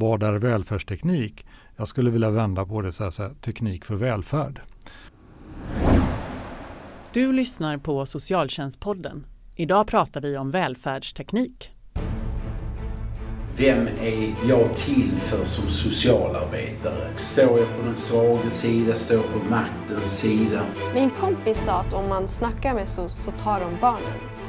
vad är välfärdsteknik? Jag skulle vilja vända på det så här, så här teknik för välfärd. Du lyssnar på Socialtjänstpodden. Idag pratar vi om välfärdsteknik. Vem är jag till för som socialarbetare? Står jag på den svaga sida? Står jag på maktens sida? Min kompis sa att om man snackar med så, så tar de barnen.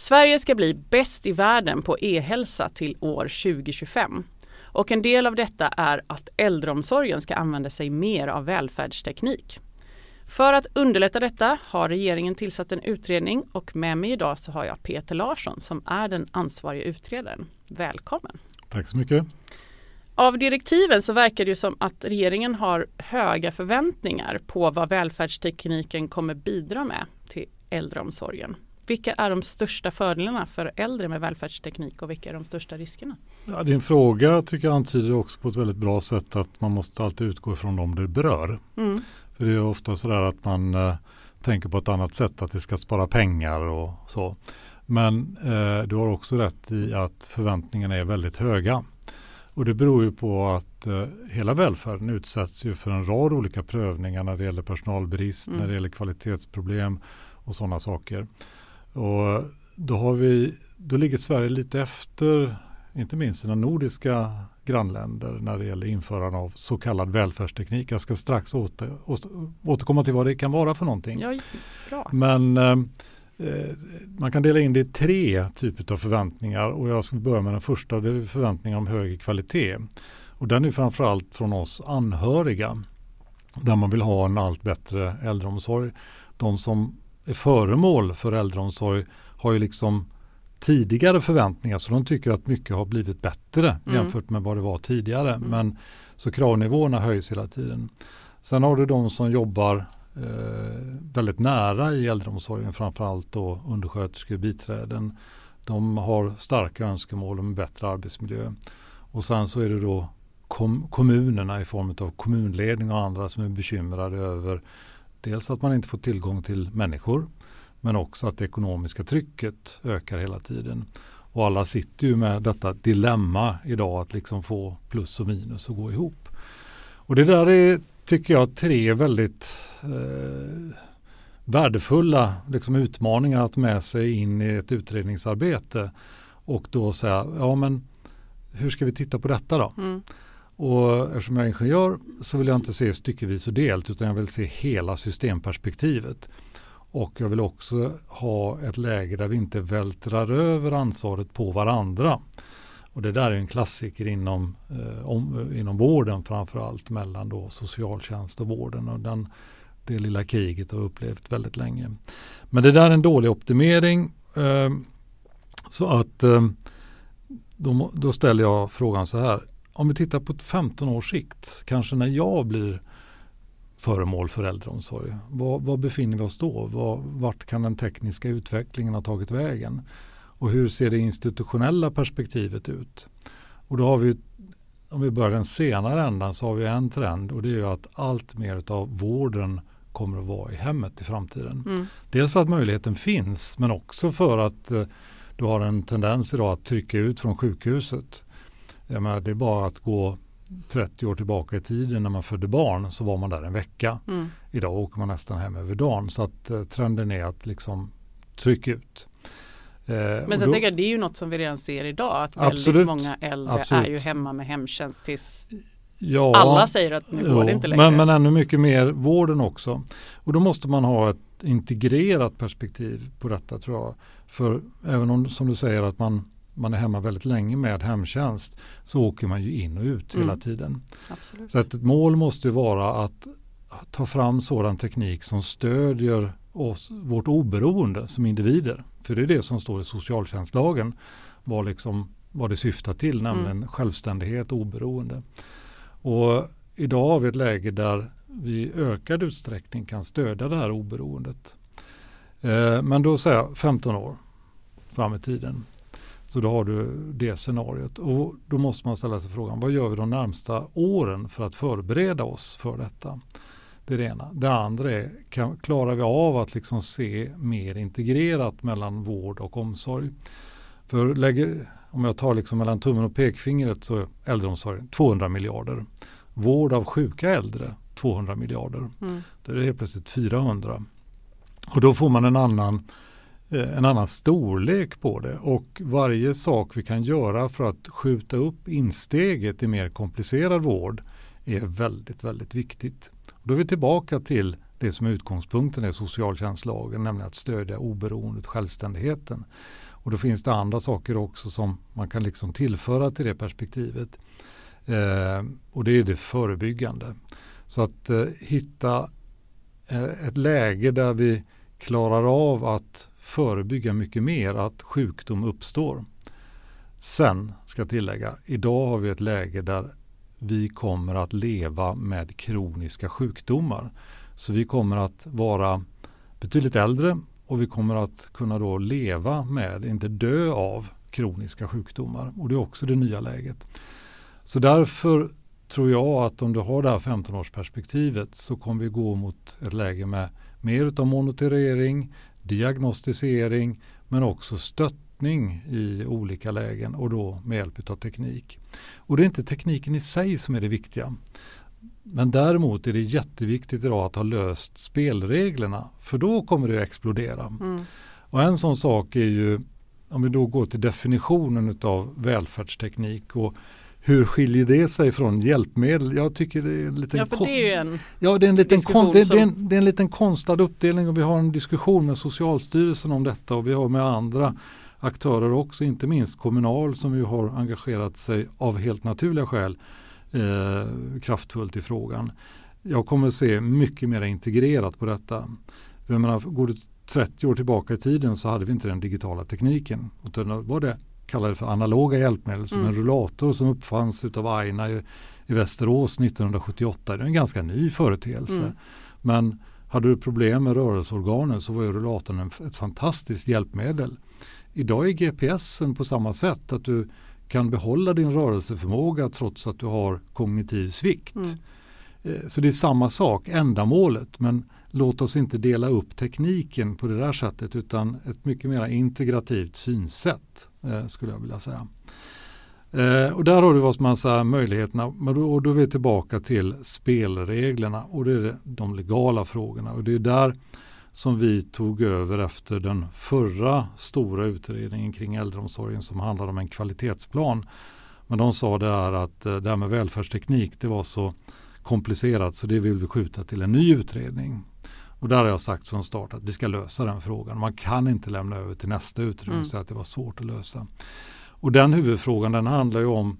Sverige ska bli bäst i världen på e-hälsa till år 2025. Och en del av detta är att äldreomsorgen ska använda sig mer av välfärdsteknik. För att underlätta detta har regeringen tillsatt en utredning och med mig idag så har jag Peter Larsson som är den ansvariga utredaren. Välkommen! Tack så mycket. Av direktiven så verkar det som att regeringen har höga förväntningar på vad välfärdstekniken kommer bidra med till äldreomsorgen. Vilka är de största fördelarna för äldre med välfärdsteknik och vilka är de största riskerna? Ja, din fråga tycker jag antyder också på ett väldigt bra sätt att man måste alltid utgå ifrån dem det berör. Mm. För det är ofta sådär att man eh, tänker på ett annat sätt, att det ska spara pengar och så. Men eh, du har också rätt i att förväntningarna är väldigt höga. Och det beror ju på att eh, hela välfärden utsätts ju för en rad olika prövningar när det gäller personalbrist, mm. när det gäller kvalitetsproblem och sådana saker. Och då, har vi, då ligger Sverige lite efter, inte minst sina nordiska grannländer när det gäller införande av så kallad välfärdsteknik. Jag ska strax åter, återkomma till vad det kan vara för någonting. Ja, bra. Men eh, eh, man kan dela in det i tre typer av förväntningar och jag skulle börja med den första, det är förväntningar om högre kvalitet. Och den är framförallt från oss anhöriga där man vill ha en allt bättre äldreomsorg. De som är föremål för äldreomsorg har ju liksom tidigare förväntningar så de tycker att mycket har blivit bättre mm. jämfört med vad det var tidigare. Mm. Men Så kravnivåerna höjs hela tiden. Sen har du de som jobbar eh, väldigt nära i äldreomsorgen, framförallt då undersköterskor och biträden. De har starka önskemål om bättre arbetsmiljö. Och sen så är det då kom kommunerna i form av kommunledning och andra som är bekymrade över dels att man inte får tillgång till människor men också att det ekonomiska trycket ökar hela tiden. Och alla sitter ju med detta dilemma idag att liksom få plus och minus att gå ihop. Och det där är, tycker jag, tre väldigt eh, värdefulla liksom, utmaningar att med sig in i ett utredningsarbete. Och då säga, ja men hur ska vi titta på detta då? Mm. Och eftersom jag är ingenjör så vill jag inte se styckevis och delt utan jag vill se hela systemperspektivet. Och jag vill också ha ett läge där vi inte vältrar över ansvaret på varandra. Och det där är en klassiker inom, eh, om, inom vården framförallt mellan då socialtjänst och vården. Och den, det lilla kriget har upplevt väldigt länge. Men det där är en dålig optimering. Eh, så att eh, då, då ställer jag frågan så här om vi tittar på ett 15 års sikt, kanske när jag blir föremål för äldreomsorg. Var, var befinner vi oss då? Var, vart kan den tekniska utvecklingen ha tagit vägen? Och hur ser det institutionella perspektivet ut? Och då har vi, om vi börjar den senare ändan, så har vi en trend och det är att allt mer av vården kommer att vara i hemmet i framtiden. Mm. Dels för att möjligheten finns men också för att eh, du har en tendens idag att trycka ut från sjukhuset. Jag menar, det är bara att gå 30 år tillbaka i tiden när man födde barn så var man där en vecka. Mm. Idag åker man nästan hem över dagen. Så att eh, trenden är att liksom trycka ut. Eh, Men sen då, tänker jag det är ju något som vi redan ser idag att väldigt absolut, många äldre absolut. är ju hemma med hemtjänst tills ja, alla säger att nu går det inte längre. Men, men ännu mycket mer vården också. Och då måste man ha ett integrerat perspektiv på detta tror jag. För även om som du säger att man man är hemma väldigt länge med hemtjänst så åker man ju in och ut mm. hela tiden. Absolut. Så att ett mål måste vara att ta fram sådan teknik som stödjer oss, vårt oberoende som individer. För det är det som står i socialtjänstlagen vad, liksom, vad det syftar till, nämligen mm. självständighet och oberoende. Och idag har vi ett läge där vi i ökad utsträckning kan stödja det här oberoendet. Eh, men då säger jag 15 år fram i tiden. Så då har du det scenariot. Och då måste man ställa sig frågan, vad gör vi de närmsta åren för att förbereda oss för detta? Det är det ena. Det andra är, kan, klarar vi av att liksom se mer integrerat mellan vård och omsorg? För lägger, om jag tar liksom mellan tummen och pekfingret så är äldreomsorgen 200 miljarder. Vård av sjuka äldre 200 miljarder. Mm. Då är det helt plötsligt 400. Och då får man en annan Eh, en annan storlek på det och varje sak vi kan göra för att skjuta upp insteget i mer komplicerad vård är väldigt, väldigt viktigt. Då är vi tillbaka till det som är utgångspunkten i socialtjänstlagen, nämligen att stödja oberoendet, självständigheten. Och då finns det andra saker också som man kan liksom tillföra till det perspektivet. Eh, och det är det förebyggande. Så att eh, hitta eh, ett läge där vi klarar av att förebygga mycket mer att sjukdom uppstår. Sen ska jag tillägga, idag har vi ett läge där vi kommer att leva med kroniska sjukdomar. Så vi kommer att vara betydligt äldre och vi kommer att kunna då leva med, inte dö av, kroniska sjukdomar. Och det är också det nya läget. Så därför tror jag att om du har det här 15-årsperspektivet så kommer vi gå mot ett läge med mer utav monitorering, diagnostisering men också stöttning i olika lägen och då med hjälp av teknik. Och det är inte tekniken i sig som är det viktiga. Men däremot är det jätteviktigt idag att ha löst spelreglerna för då kommer det att explodera. Mm. Och en sån sak är ju om vi då går till definitionen av välfärdsteknik och hur skiljer det sig från hjälpmedel? Jag tycker det är en liten, ja, för det är en ja, det är en liten kon, det, det, är en, det är en liten konstlad uppdelning och vi har en diskussion med Socialstyrelsen om detta och vi har med andra aktörer också, inte minst Kommunal som ju har engagerat sig av helt naturliga skäl eh, kraftfullt i frågan. Jag kommer se mycket mer integrerat på detta. Jag menar, går du 30 år tillbaka i tiden så hade vi inte den digitala tekniken. Utan var det kallade för analoga hjälpmedel som mm. en rullator som uppfanns av Aina i, i Västerås 1978. Det är en ganska ny företeelse. Mm. Men hade du problem med rörelseorganen så var ju rullatorn en, ett fantastiskt hjälpmedel. Idag är GPSen på samma sätt att du kan behålla din rörelseförmåga trots att du har kognitiv svikt. Mm. Eh, så det är samma sak, ändamålet. Men låt oss inte dela upp tekniken på det där sättet utan ett mycket mer integrativt synsätt Eh, skulle jag vilja säga. Eh, och där har du vad man säger möjligheterna men då, och då är vi tillbaka till spelreglerna och det är de legala frågorna och det är där som vi tog över efter den förra stora utredningen kring äldreomsorgen som handlade om en kvalitetsplan. Men de sa det här att eh, det här med välfärdsteknik det var så komplicerat så det vill vi skjuta till en ny utredning. Och där har jag sagt från start att vi ska lösa den frågan. Man kan inte lämna över till nästa utredning och mm. säga att det var svårt att lösa. Och den huvudfrågan den handlar ju om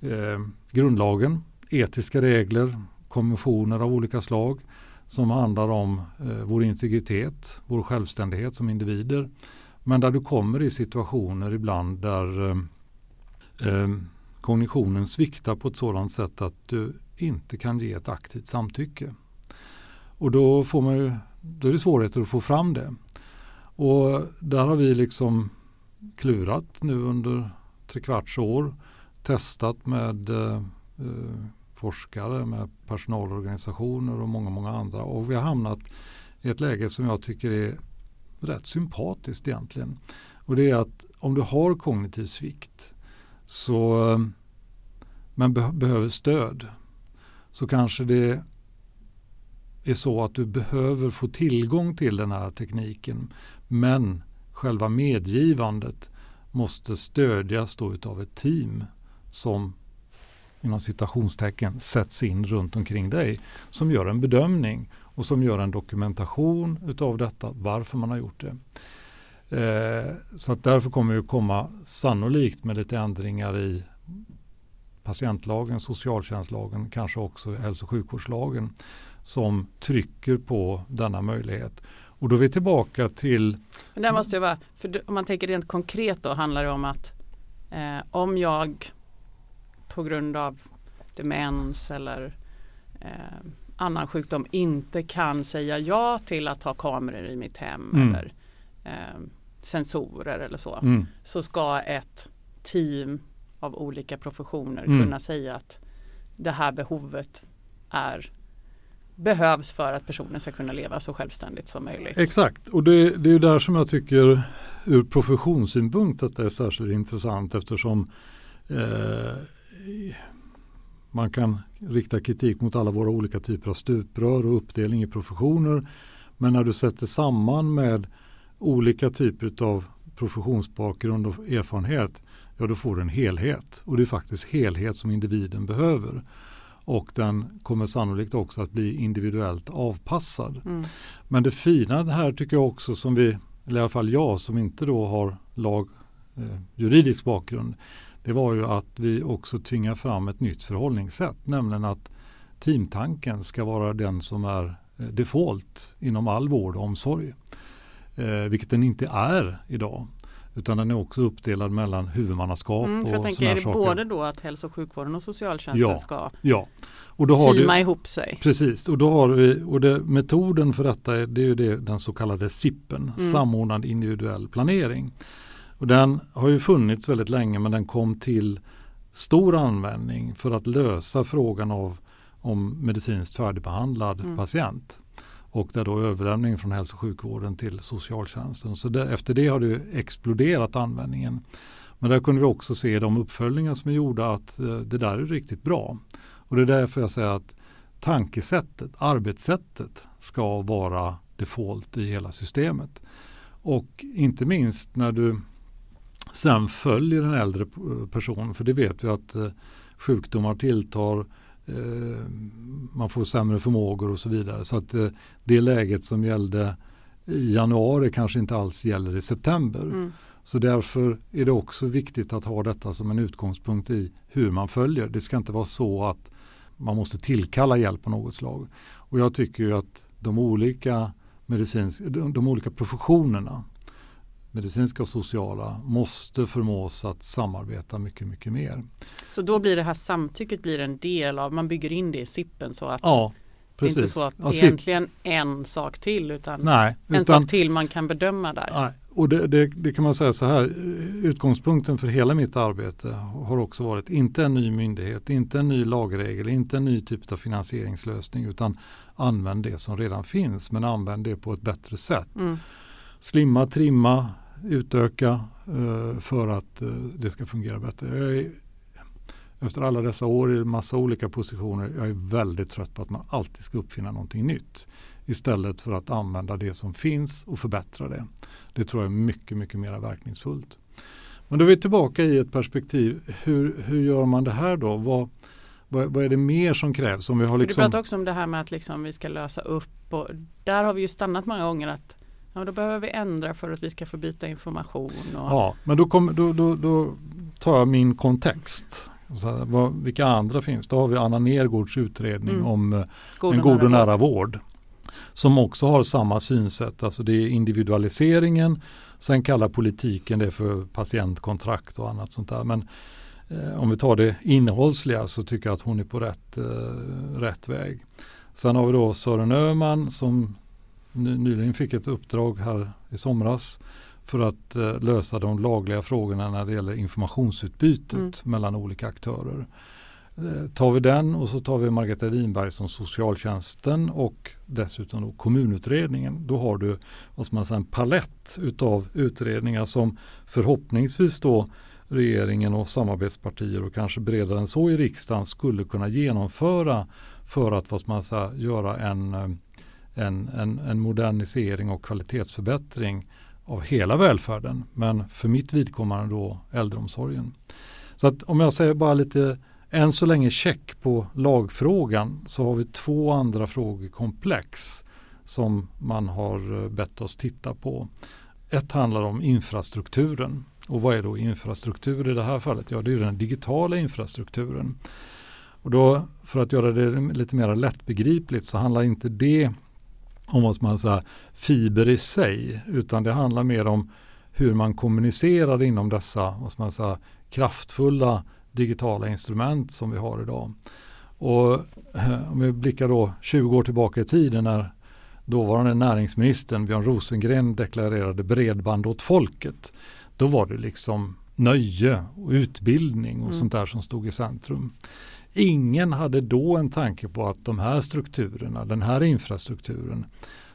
eh, grundlagen, etiska regler, konventioner av olika slag som handlar om eh, vår integritet, vår självständighet som individer. Men där du kommer i situationer ibland där eh, eh kognitionen sviktar på ett sådant sätt att du inte kan ge ett aktivt samtycke. Och då, får man ju, då är det svårigheter att få fram det. Och där har vi liksom klurat nu under tre kvarts år. Testat med eh, eh, forskare, med personalorganisationer och många, många andra. Och vi har hamnat i ett läge som jag tycker är rätt sympatiskt egentligen. Och det är att om du har kognitiv svikt så eh, men be behöver stöd så kanske det är så att du behöver få tillgång till den här tekniken. Men själva medgivandet måste stödjas då utav ett team som inom citationstecken sätts in runt omkring dig som gör en bedömning och som gör en dokumentation utav detta, varför man har gjort det. Eh, så att därför kommer vi komma sannolikt med lite ändringar i patientlagen, socialtjänstlagen, kanske också hälso och sjukvårdslagen som trycker på denna möjlighet. Och då är vi tillbaka till... Men där måste jag bara, för om man tänker rent konkret då handlar det om att eh, om jag på grund av demens eller eh, annan sjukdom inte kan säga ja till att ha kameror i mitt hem Mm. eller eh, sensorer eller så. Mm. Så ska ett team av olika professioner Mm. kunna säga att det här behovet är behövs för att personen ska kunna leva så självständigt som möjligt. Exakt, och det, det är ju där som jag tycker ur professionssynpunkt att det är särskilt intressant eftersom eh, man kan rikta kritik mot alla våra olika typer av stuprör och uppdelning i professioner. Men när du sätter samman med olika typer av professionsbakgrund och erfarenhet, ja då får du en helhet. Och det är faktiskt helhet som individen behöver. Och den kommer sannolikt också att bli individuellt avpassad. Mm. Men det fina här tycker jag också som vi, eller i alla fall jag som inte då har lag eh, juridisk bakgrund. Det var ju att vi också tvingar fram ett nytt förhållningssätt. Nämligen att teamtanken ska vara den som är eh, default inom all vård och omsorg. Eh, vilket den inte är idag. Utan den är också uppdelad mellan huvudmannaskap Mm, för och tänker, är det saker. både då att hälso och sjukvården och socialtjänsten Ja. ska Ja, och då har du, teama ihop sig? Precis, och då har vi, och det, metoden för detta är, det är ju det, den så kallade SIPen, Mm. samordnad individuell planering. Och den har ju funnits väldigt länge men den kom till stor användning för att lösa frågan av om medicinskt färdigbehandlad Mm. patient. Och där då överlämning från hälso och sjukvården till socialtjänsten. Så det, efter det har det ju exploderat användningen. Men där kunde vi också se de uppföljningar som är gjorda att eh, det där är riktigt bra. Och det är därför jag säger att tankesättet, arbetssättet ska vara default i hela systemet. Och inte minst när du sen följer en äldre person, för det vet vi att eh, sjukdomar tilltar, man får sämre förmågor och så vidare. Så att eh, det läget som gällde i januari kanske inte alls gäller i september. Mm. Så därför är det också viktigt att ha detta som en utgångspunkt i hur man följer. Det ska inte vara så att man måste tillkalla hjälp på något slag. Och jag tycker ju att de olika, medicins, de, de olika professionerna, medicinska och sociala, måste förmås att samarbeta mycket, mycket mer. Så då blir det här samtycket blir en del av, man bygger in det i SIPen så att Ja, det är inte så att det är egentligen en sak till utan Nej, en utan, sak till man kan bedöma där. Nej, och det, det, det kan man säga så här, utgångspunkten för hela mitt arbete har också varit inte en ny myndighet, inte en ny lagregel, inte en ny typ av finansieringslösning utan använd det som redan finns men använd det på ett bättre sätt. Mm. Slimma, trimma, utöka eh, för att eh, det ska fungera bättre. Är, efter alla dessa år i massa olika positioner, jag är väldigt trött på att man alltid ska uppfinna någonting nytt istället för att använda det som finns och förbättra det. Det tror jag är mycket, mycket mer verkningsfullt. Men då är vi tillbaka i ett perspektiv. Hur, hur gör man det här då? Vad, vad, vad är det mer som krävs? Om vi har För du liksom, pratar också om det här med att liksom vi ska lösa upp och där har vi ju stannat många gånger att ja, då behöver vi ändra för att vi ska få byta information. Och, Ja, men då, kom, då, då, då tar jag min kontext. Så här, vad, vilka andra finns? Då har vi Anna Nergårds utredning Mm. om eh, god en god och nära vård. Som också har samma synsätt. Alltså det är individualiseringen. Sen kallar politiken det för patientkontrakt och annat sånt där. Men eh, om vi tar det innehållsliga så tycker jag att hon är på rätt, eh, rätt väg. Sen har vi då Sören Öhman som nyligen fick ett uppdrag här i somras för att eh, lösa de lagliga frågorna när det gäller informationsutbytet Mm. mellan olika aktörer. Eh, tar vi den och så tar vi Margareta Winberg som socialtjänsten och dessutom då kommunutredningen. Då har du vad man säga, en palett utav utredningar som förhoppningsvis då regeringen och samarbetspartier och kanske bredare än så i riksdagen skulle kunna genomföra för att vad man säga, göra en, eh, en, en, en modernisering och kvalitetsförbättring av hela välfärden. Men för mitt vidkommande då äldreomsorgen. Så att om jag säger bara lite än så länge check på lagfrågan så har vi två andra frågekomplex som man har eh, bett oss titta på. Ett handlar om infrastrukturen. Och vad är då infrastruktur i det här fallet? Ja, det är den digitala infrastrukturen. Och då för att göra det lite mer lättbegripligt så handlar inte det om vad man säger, fiber i sig utan det handlar mer om hur man kommunicerar inom dessa vad man säga, kraftfulla digitala instrument som vi har idag. Och eh, om vi blickar då 20 år tillbaka i tiden när dåvarande näringsministern Björn Rosengren deklarerade bredband åt folket. Då var det liksom nöje och utbildning och mm. sånt där som stod i centrum. Ingen hade då en tanke på att de här strukturerna, den här infrastrukturen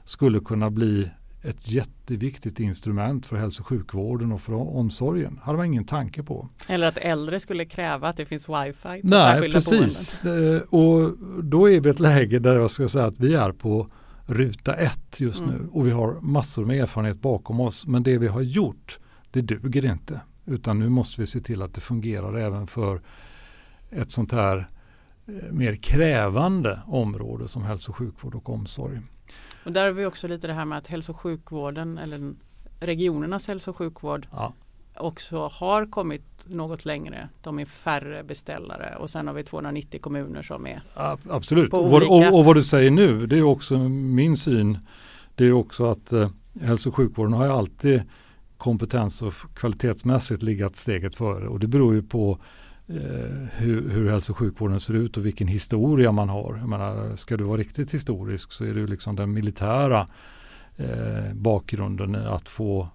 skulle kunna bli ett jätteviktigt instrument för hälso och sjukvården och för omsorgen. Det hade man ingen tanke på. Eller att äldre skulle kräva att det finns wifi på Nej, precis. boenden. Och då är vi i ett läge där jag ska säga att vi är på ruta ett just mm. nu och vi har massor med erfarenhet bakom oss. Men det vi har gjort, det duger inte. Utan nu måste vi se till att det fungerar även för ett sånt här eh, mer krävande område som hälso och sjukvård och omsorg. Och där har vi också lite det här med att hälso och sjukvården eller regionernas hälso och sjukvård ja. också har kommit något längre. De är färre beställare och sen har vi 290 kommuner som är Absolut, och, vad, och, och, vad du säger nu det är också min syn. Det är också att eh, hälso och sjukvården har ju alltid kompetens och kvalitetsmässigt legat steget före och det beror ju på Eh, hur, hur hälso och sjukvården ser ut och vilken historia man har. Jag menar, ska du vara riktigt historisk så är det ju liksom den militära eh, bakgrunden att få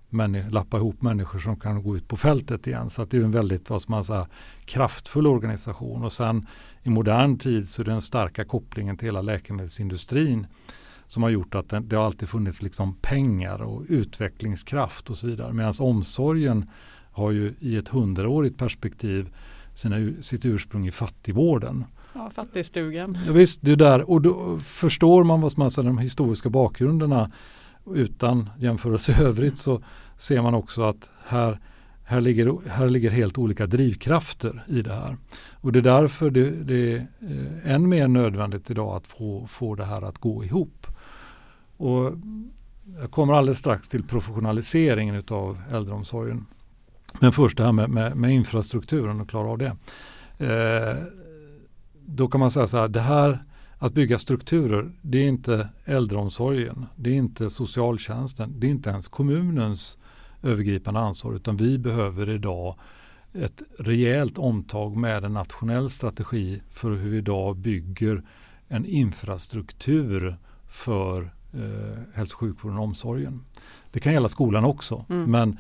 lappa ihop människor som kan gå ut på fältet igen. Så att det är en väldigt vad man säga, kraftfull organisation. Och sen i modern tid så är den starka kopplingen till hela läkemedelsindustrin som har gjort att det, det har alltid funnits liksom pengar och utvecklingskraft och så vidare. Medan omsorgen har ju i ett hundraårigt perspektiv sina, sitt ursprung i fattigvården. Ja, fattigstugan. Ja, visst, det är där. Och då förstår man vad man säger, de historiska bakgrunderna utan jämförelse i övrigt så ser man också att här, här, ligger, här ligger helt olika drivkrafter i det här. Och det är därför det, det är eh, än mer nödvändigt idag att få, få det här att gå ihop. Och jag kommer alldeles strax till professionaliseringen av äldreomsorgen. Men först det här med, med, med infrastrukturen och klara av det. Eh, då kan man säga så här, det här att bygga strukturer, det är inte äldreomsorgen, det är inte socialtjänsten, det är inte ens kommunens övergripande ansvar utan vi behöver idag ett rejält omtag med en nationell strategi för hur vi idag bygger en infrastruktur för eh, hälso och sjukvården och omsorgen. Det kan gälla skolan också mm. men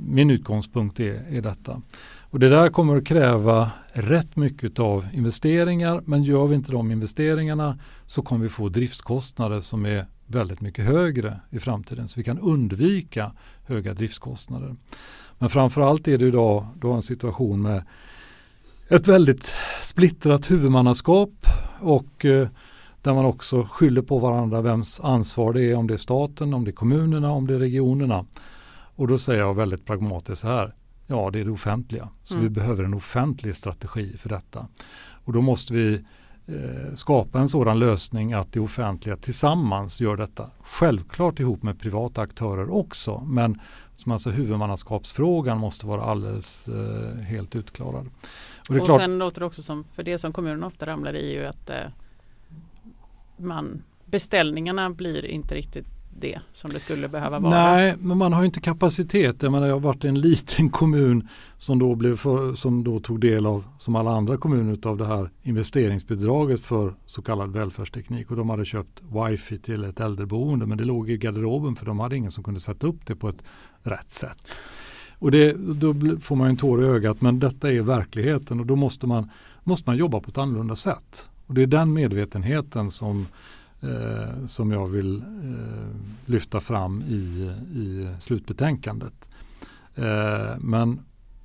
min utgångspunkt är, är detta. Och det där kommer att kräva rätt mycket av investeringar men gör vi inte de investeringarna så kommer vi få driftskostnader som är väldigt mycket högre i framtiden så vi kan undvika höga driftskostnader. Men framförallt är det idag då en situation med ett väldigt splittrat huvudmannaskap och eh, där man också skyller på varandra vems ansvar det är, om det är staten, om det är kommunerna, om det är regionerna. Och då säger jag väldigt pragmatiskt så här. Ja, det är det offentliga. Så mm. vi behöver en offentlig strategi för detta. Och då måste vi eh, skapa en sådan lösning att det offentliga tillsammans gör detta. Självklart ihop med privata aktörer också. Men som alltså huvudmannaskapsfrågan måste vara alldeles eh, helt utklarad. Och, och klart, sen låter det också som, för det som kommunen ofta ramlar i är ju att eh, man, beställningarna blir inte riktigt det som det skulle behöva vara? Nej, men man har inte kapacitet. Jag, menar, jag har varit en liten kommun som då, blev för, som då tog del av, som alla andra kommuner, av det här investeringsbidraget för så kallad välfärdsteknik. Och de hade köpt wifi till ett äldreboende men det låg i garderoben för de hade ingen som kunde sätta upp det på ett rätt sätt. Och det, då får man en tår i ögat men detta är verkligheten och då måste man, måste man jobba på ett annorlunda sätt. Och det är den medvetenheten som eh, som jag vill eh, lyfta fram i, i slutbetänkandet. Eh, men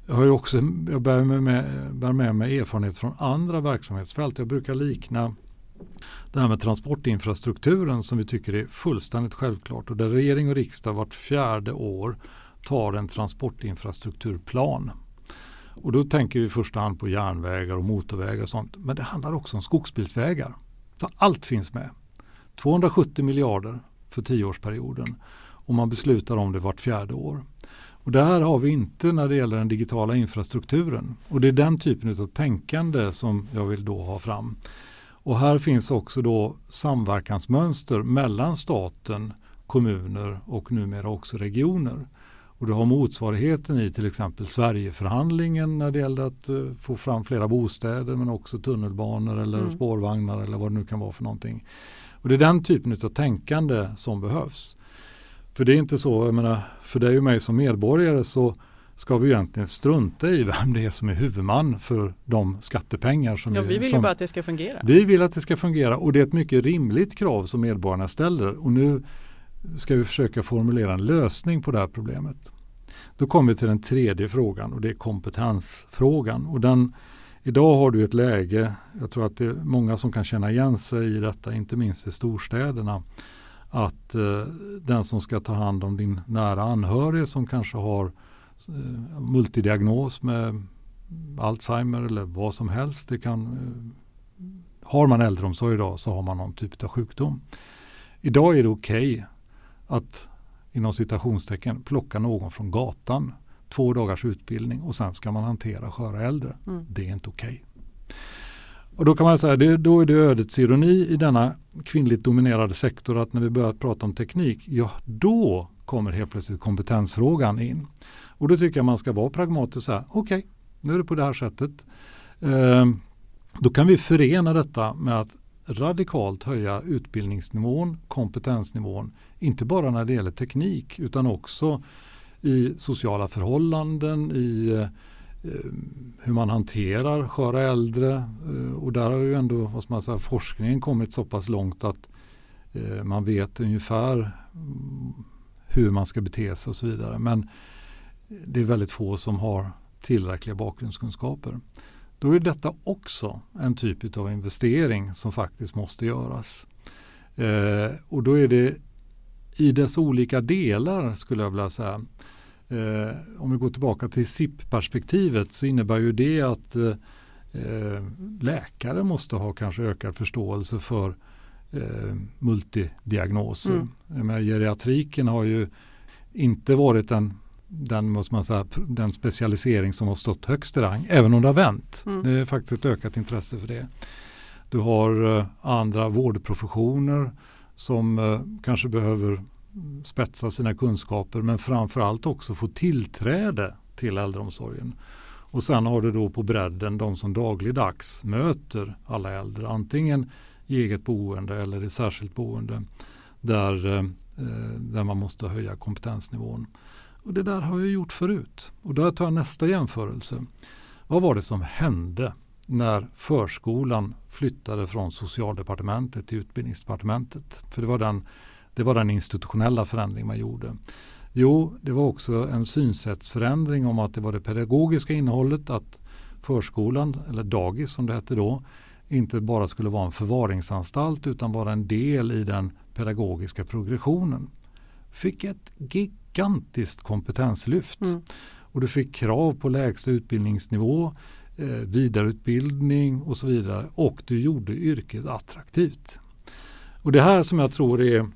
jag, har också, jag bär med, med, bär med mig erfarenhet från andra verksamhetsfält. Jag brukar likna det här med transportinfrastrukturen som vi tycker är fullständigt självklart och där regering och riksdag vart fjärde år tar en transportinfrastrukturplan. Och då tänker vi i första hand på järnvägar och motorvägar och sånt. Men det handlar också om skogsbilsvägar. Så allt finns med. 270 miljarder för tioårsperioden och man beslutar om det vart fjärde år. Och det här har vi inte när det gäller den digitala infrastrukturen. Och det är den typen av tänkande som jag vill då ha fram. Och här finns också då samverkansmönster mellan staten, kommuner och numera också regioner. Och du har motsvarigheten i till exempel Sverigeförhandlingen när det gällde att uh, få fram flera bostäder men också tunnelbanor eller mm. spårvagnar eller vad det nu kan vara för någonting. Och det är den typen av tänkande som behövs. För det är inte så, jag menar, för dig och mig som medborgare så ska vi egentligen strunta i vem det är som är huvudman för de skattepengar som Ja, vi vill som, ju bara att det ska fungera. Vi vill att det ska fungera och det är ett mycket rimligt krav som medborgarna ställer. Och nu ska vi försöka formulera en lösning på det här problemet. Då kommer vi till den tredje frågan och det är kompetensfrågan. Och den, idag har du ett läge, jag tror att det är många som kan känna igen sig i detta, inte minst i storstäderna, att eh, den som ska ta hand om din nära anhörig som kanske har eh, multidiagnos med Alzheimer eller vad som helst. Det kan, eh, har man äldreomsorg idag så har man någon typ av sjukdom. Idag är det okej okay att inom citationstecken plocka någon från gatan. Två dagars utbildning och sen ska man hantera sköra äldre. Mm. Det är inte okej. Okay. Och då kan man säga, det, då är det ödets ironi i denna kvinnligt dominerade sektor att när vi börjar prata om teknik, ja då kommer helt plötsligt kompetensfrågan in. Och då tycker jag man ska vara pragmatisk och säga, okej, okay, nu är det på det här sättet. Eh, då kan vi förena detta med att radikalt höja utbildningsnivån, kompetensnivån, inte bara när det gäller teknik utan också i sociala förhållanden, i eh, hur man hanterar sköra äldre eh, och där har ju ändå vad man säga, forskningen kommit så pass långt att eh, man vet ungefär hur man ska bete sig och så vidare. Men det är väldigt få som har tillräckliga bakgrundskunskaper. Då är detta också en typ av investering som faktiskt måste göras. Och då är det i dess olika delar skulle jag vilja säga. Eh, om vi går tillbaka till SIP-perspektivet så innebär ju det att eh, läkare måste ha kanske ökad förståelse för eh, multidiagnoser. Mm. geriatriken har ju inte varit en den, måste man säga, den specialisering som har stått högst i rang, även om det har vänt. Mm. Det är faktiskt ett ökat intresse för det. Du har eh, andra vårdprofessioner som eh, kanske behöver spetsa sina kunskaper men framförallt också få tillträde till äldreomsorgen. Och sen har du då på bredden de som dagligdags möter alla äldre, antingen i eget boende eller i särskilt boende där, eh, där man måste höja kompetensnivån. Och det där har vi gjort förut. Och där tar jag nästa jämförelse. Vad var det som hände när förskolan flyttade från socialdepartementet till utbildningsdepartementet? För det var den, det var den institutionella förändring man gjorde. Jo, det var också en synsättsförändring om att det var det pedagogiska innehållet att förskolan, eller dagis som det hette då, inte bara skulle vara en förvaringsanstalt utan vara en del i den pedagogiska progressionen. Fick ett gig gigantiskt kompetenslyft. Mm. Och du fick krav på lägsta utbildningsnivå, eh, vidareutbildning och så vidare. Och du gjorde yrket attraktivt. Och det här som jag tror är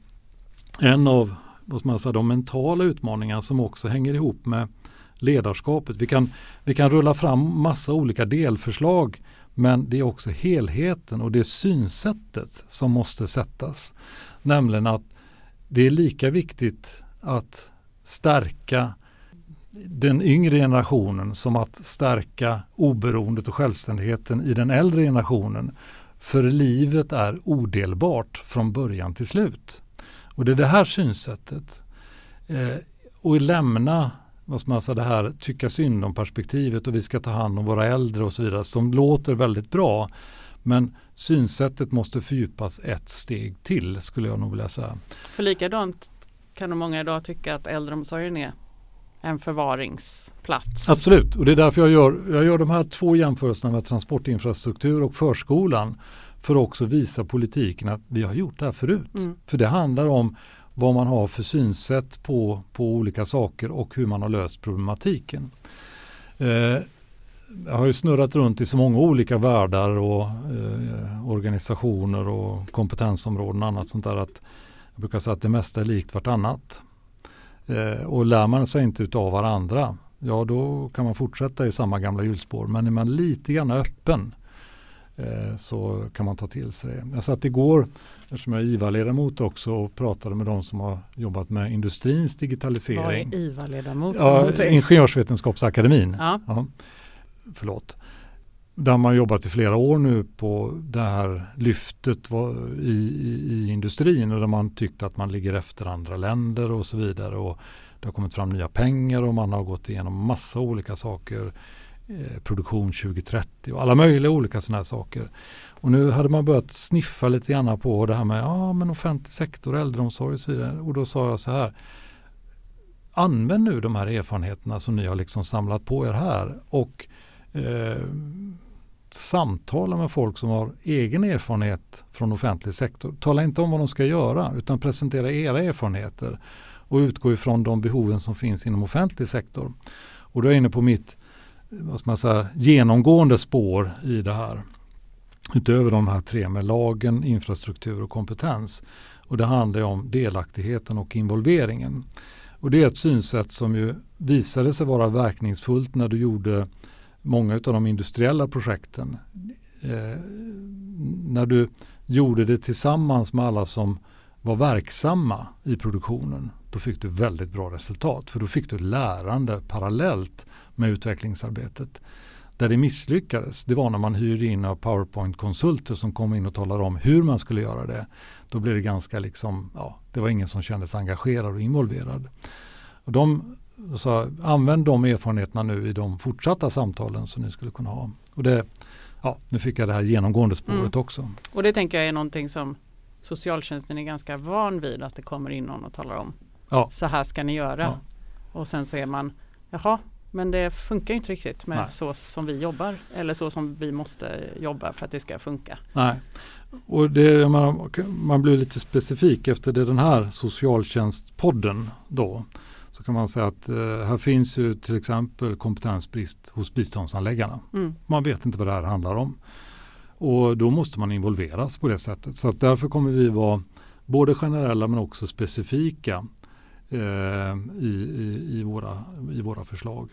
en av vad man säga, de mentala utmaningarna som också hänger ihop med ledarskapet. Vi kan, vi kan rulla fram massa olika delförslag men det är också helheten och det synsättet som måste sättas. Nämligen att det är lika viktigt att stärka den yngre generationen som att stärka oberoendet och självständigheten i den äldre generationen. För livet är odelbart från början till slut. Och det är det här synsättet. Eh, och lämna vad man säga, det här tycka synd om perspektivet och vi ska ta hand om våra äldre och så vidare som låter väldigt bra. Men synsättet måste fördjupas ett steg till skulle jag nog vilja säga. För likadant kan nog många idag tycka att äldreomsorgen är en förvaringsplats. Absolut, och det är därför jag gör, jag gör de här två jämförelserna med transportinfrastruktur och förskolan för att också visa politiken att vi har gjort det här förut. Mm. För det handlar om vad man har för synsätt på, på olika saker och hur man har löst problematiken. Eh, jag har ju snurrat runt i så många olika världar och eh, organisationer och kompetensområden och annat sånt där att jag brukar säga att det mesta är likt vartannat. Eh, och lär man sig inte av varandra, ja då kan man fortsätta i samma gamla hjulspår. Men är man lite grann öppen så kan man ta till sig det. Jag satt igår, eftersom jag är IVA-ledamot också och pratade med de som har jobbat med industrins digitalisering. Vad är IVA-ledamot? Ja, Ingenjörsvetenskapsakademin. Ja. Ja, förlåt. Där man jobbat i flera år nu på det här lyftet i, i, i industrin och där man tyckte att man ligger efter andra länder och så vidare. Och det har kommit fram nya pengar och man har gått igenom massa olika saker. Eh, produktion 2030 och alla möjliga olika sådana här saker. Och nu hade man börjat sniffa lite grann på det här med ja, men offentlig sektor, äldreomsorg och så vidare. Och då sa jag så här. Använd nu de här erfarenheterna som ni har liksom samlat på er här och eh, samtala med folk som har egen erfarenhet från offentlig sektor. Tala inte om vad de ska göra utan presentera era erfarenheter och utgå ifrån de behoven som finns inom offentlig sektor. Och då är jag inne på mitt vad ska man säga, genomgående spår i det här. Utöver de här tre med lagen, infrastruktur och kompetens. Och det handlar om delaktigheten och involveringen. Och det är ett synsätt som ju visade sig vara verkningsfullt när du gjorde många av de industriella projekten. Eh, när du gjorde det tillsammans med alla som var verksamma i produktionen, då fick du väldigt bra resultat. För då fick du ett lärande parallellt med utvecklingsarbetet. Där det misslyckades, det var när man hyrde in PowerPoint-konsulter som kom in och talade om hur man skulle göra det. Då blev det ganska liksom, ja, det var ingen som kände sig engagerad och involverad. Och de sa, använd de erfarenheterna nu i de fortsatta samtalen som ni skulle kunna ha. Och det, ja, nu fick jag det här genomgående spåret mm. också. Och det tänker jag är någonting som socialtjänsten är ganska van vid att det kommer in någon och talar om. Ja. Så här ska ni göra. Ja. Och sen så är man, jaha, men det funkar inte riktigt med Nej. så som vi jobbar eller så som vi måste jobba för att det ska funka. Nej, och det, man, man blir lite specifik efter det den här socialtjänstpodden då. Så kan man säga att eh, här finns ju till exempel kompetensbrist hos biståndsanläggarna. Mm. Man vet inte vad det här handlar om. Och då måste man involveras på det sättet. Så därför kommer vi vara både generella men också specifika i, i, i, våra, i våra förslag.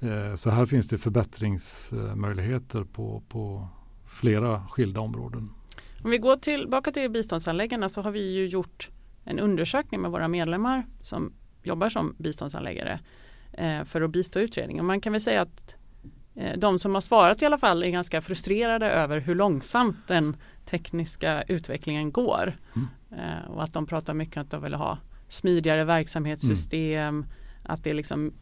Eh, så här finns det förbättringsmöjligheter på, på flera skilda områden. Om vi går tillbaka till biståndsanläggarna så har vi ju gjort en undersökning med våra medlemmar som jobbar som biståndsanläggare eh, för att bistå utredningen. Man kan väl säga att eh, de som har svarat i alla fall är ganska frustrerade över hur långsamt den tekniska utvecklingen går. Mm. Eh, och att de pratar mycket om att de vill ha smidigare verksamhetssystem, mm. att det är liksom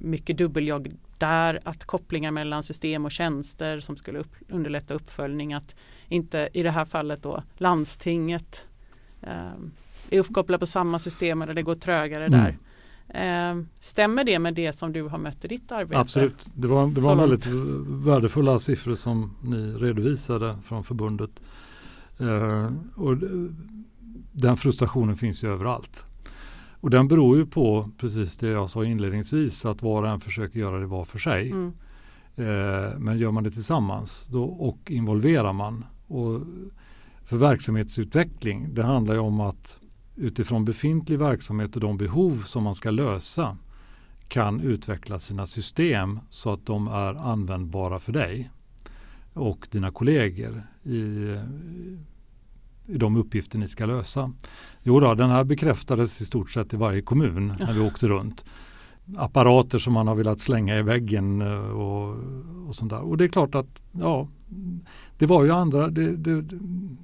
mycket dubbeljobb där, att kopplingar mellan system och tjänster som skulle upp, underlätta uppföljning, att inte i det här fallet då landstinget eh, är uppkopplade på samma system eller det går trögare mm. där. Eh, stämmer det med det som du har mött i ditt arbete? Absolut, det var, det var väldigt värdefulla siffror som ni redovisade från förbundet. Eh, och den frustrationen finns ju överallt. Och den beror ju på precis det jag sa inledningsvis att var och en försöker göra det var för sig. Mm. Eh, men gör man det tillsammans då, och involverar man. Och för verksamhetsutveckling det handlar ju om att utifrån befintlig verksamhet och de behov som man ska lösa kan utveckla sina system så att de är användbara för dig och dina kollegor i, i de uppgifter ni ska lösa. Jo då, den här bekräftades i stort sett i varje kommun när vi åkte runt. Apparater som man har velat slänga i väggen eh, och, och sånt där. Och det är klart att ja, det var ju andra, det, det,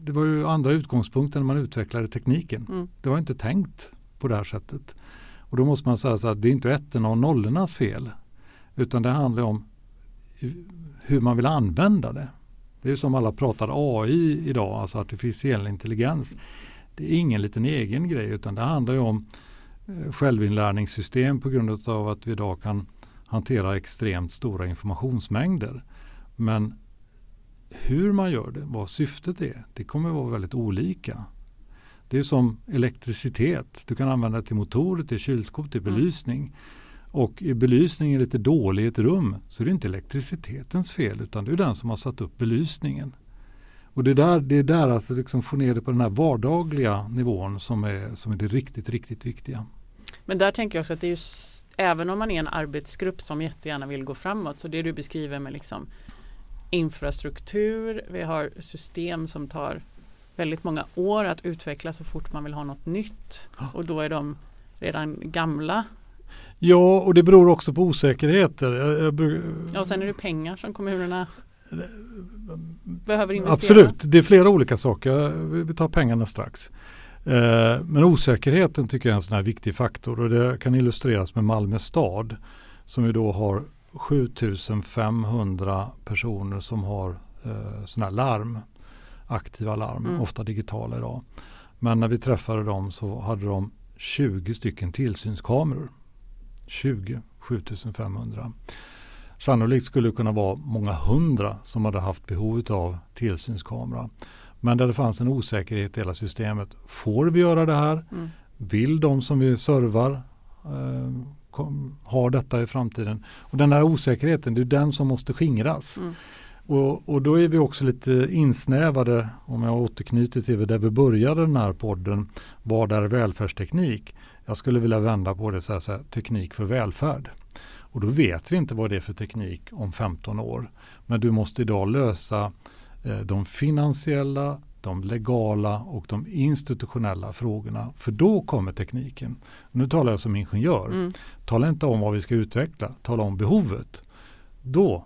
det, var ju andra utgångspunkter när man utvecklade tekniken. Mm. Det var inte tänkt på det här sättet. Och då måste man säga så att det är inte ettorna och nollornas fel. Utan det handlar om hur man vill använda det. Det är som alla pratar AI idag, alltså artificiell intelligens. Det är ingen liten egen grej utan det handlar ju om eh, självinlärningssystem på grund av att vi idag kan hantera extremt stora informationsmängder. Men hur man gör det, vad syftet är, det kommer vara väldigt olika. Det är som elektricitet. Du kan använda det till motorer, till kylskåp, till mm. belysning. Mm. Och är belysningen lite dålig i ett rum så är det inte elektricitetens fel utan det är den som har satt upp belysningen. Och det är där, det är där att liksom få ner det på den här vardagliga nivån som är, som är det riktigt, riktigt viktiga. Men där tänker jag också att det är just, även om man är en arbetsgrupp som jättegärna vill gå framåt så det du beskriver med liksom infrastruktur, vi har system som tar väldigt många år att utveckla så fort man vill ha något nytt och då är de redan gamla. Ja, och det beror också på osäkerheter. Jag, jag, ja, och sen är det pengar som kommunerna behöver investera. Absolut, det är flera olika saker. Vi tar pengarna strax. Eh, men osäkerheten tycker jag är en sån här viktig faktor och det kan illustreras med Malmö stad som ju då har 7500 personer som har eh, sådana här larm, aktiva larm, mm. ofta digitala idag. Men när vi träffade dem så hade de 20 stycken tillsynskameror. 20, 7500. Sannolikt skulle det kunna vara många hundra som hade haft behov av tillsynskamera. Men där det fanns en osäkerhet i hela systemet. Får vi göra det här? Mm. Vill de som vi servar eh, ha detta i framtiden? Och den här osäkerheten, det är den som måste skingras. Mm. Och, och, då är vi också lite insnävade, om jag återknyter till där vi började den här podden, vad är välfärdsteknik? Jag skulle vilja vända på det så här, så här teknik för välfärd. Och då vet vi inte vad det är för teknik om 15 år. Men du måste idag lösa eh, de finansiella, de legala och de institutionella frågorna. För då kommer tekniken. Nu talar jag som ingenjör. Mm. Tala inte om vad vi ska utveckla, tala om behovet. Då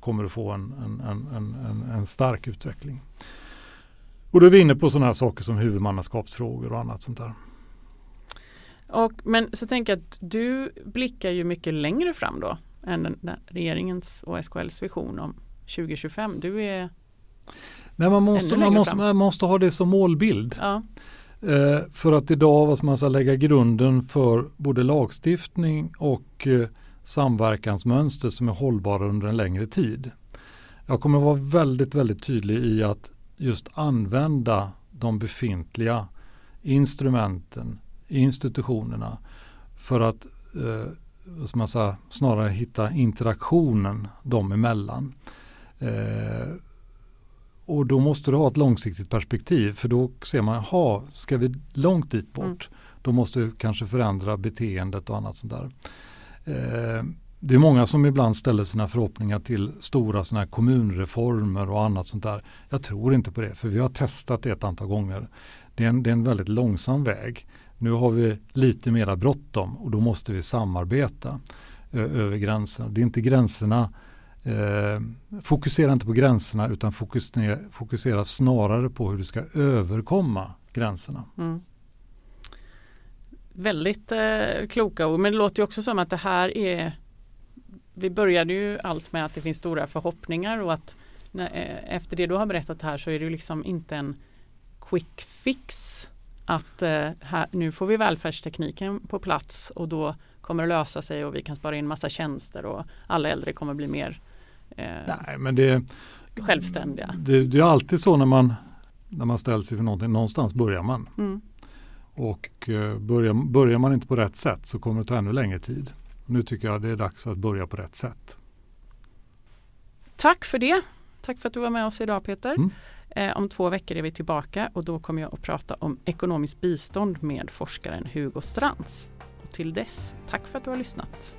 kommer du få en, en, en, en, stark utveckling. Och då är vi inne på sådana här saker som huvudmannaskapsfrågor och annat sånt där. Och, men så tänker jag att du blickar ju mycket längre fram då än den, den, regeringens och SKLs vision om 2025. Du är Nej, man, måste, man, måste, man måste ha det som målbild. Ja. Eh, för att idag vad man ska lägga grunden för både lagstiftning och eh, samverkansmönster som är hållbara under en längre tid. Jag kommer vara väldigt, väldigt tydlig i att just använda de befintliga instrumenten, institutionerna för att eh, som man säger, snarare hitta interaktionen dem emellan. Eh, och då måste du ha ett långsiktigt perspektiv för då ser man, jaha, ska vi långt dit bort? Mm. Då måste vi kanske förändra beteendet och annat sånt där. Eh, det är många som ibland ställer sina förhoppningar till stora såna här kommunreformer och annat sånt där. Jag tror inte på det för vi har testat det ett antal gånger. Det är en, det är en väldigt långsam väg. Nu har vi lite mera bråttom och då måste vi samarbeta eh, över gränserna. Det är inte gränserna eh, fokusera inte på gränserna utan fokusera, fokusera snarare på hur du ska överkomma gränserna. Mm. Väldigt eh, kloka ord men det låter ju också som att det här är Vi började ju allt med att det finns stora förhoppningar och att när, eh, efter det du har berättat här så är det ju liksom inte en quick fix att eh, här, nu får vi välfärdstekniken på plats och då kommer det lösa sig och vi kan spara in massa tjänster och alla äldre kommer bli mer eh, Nej, men det, självständiga. Det, det, är alltid så när man, när man ställs inför någonting, någonstans börjar man. Mm. Och eh, börjar, börjar man inte på rätt sätt så kommer det ta ännu längre tid. Nu tycker jag det är dags att börja på rätt sätt. Tack för det. Tack för att du var med oss idag Peter. Mm. Eh, om två veckor är vi tillbaka och då kommer jag att prata om ekonomiskt bistånd med forskaren Hugo Strands. Och till dess, tack för att du har lyssnat.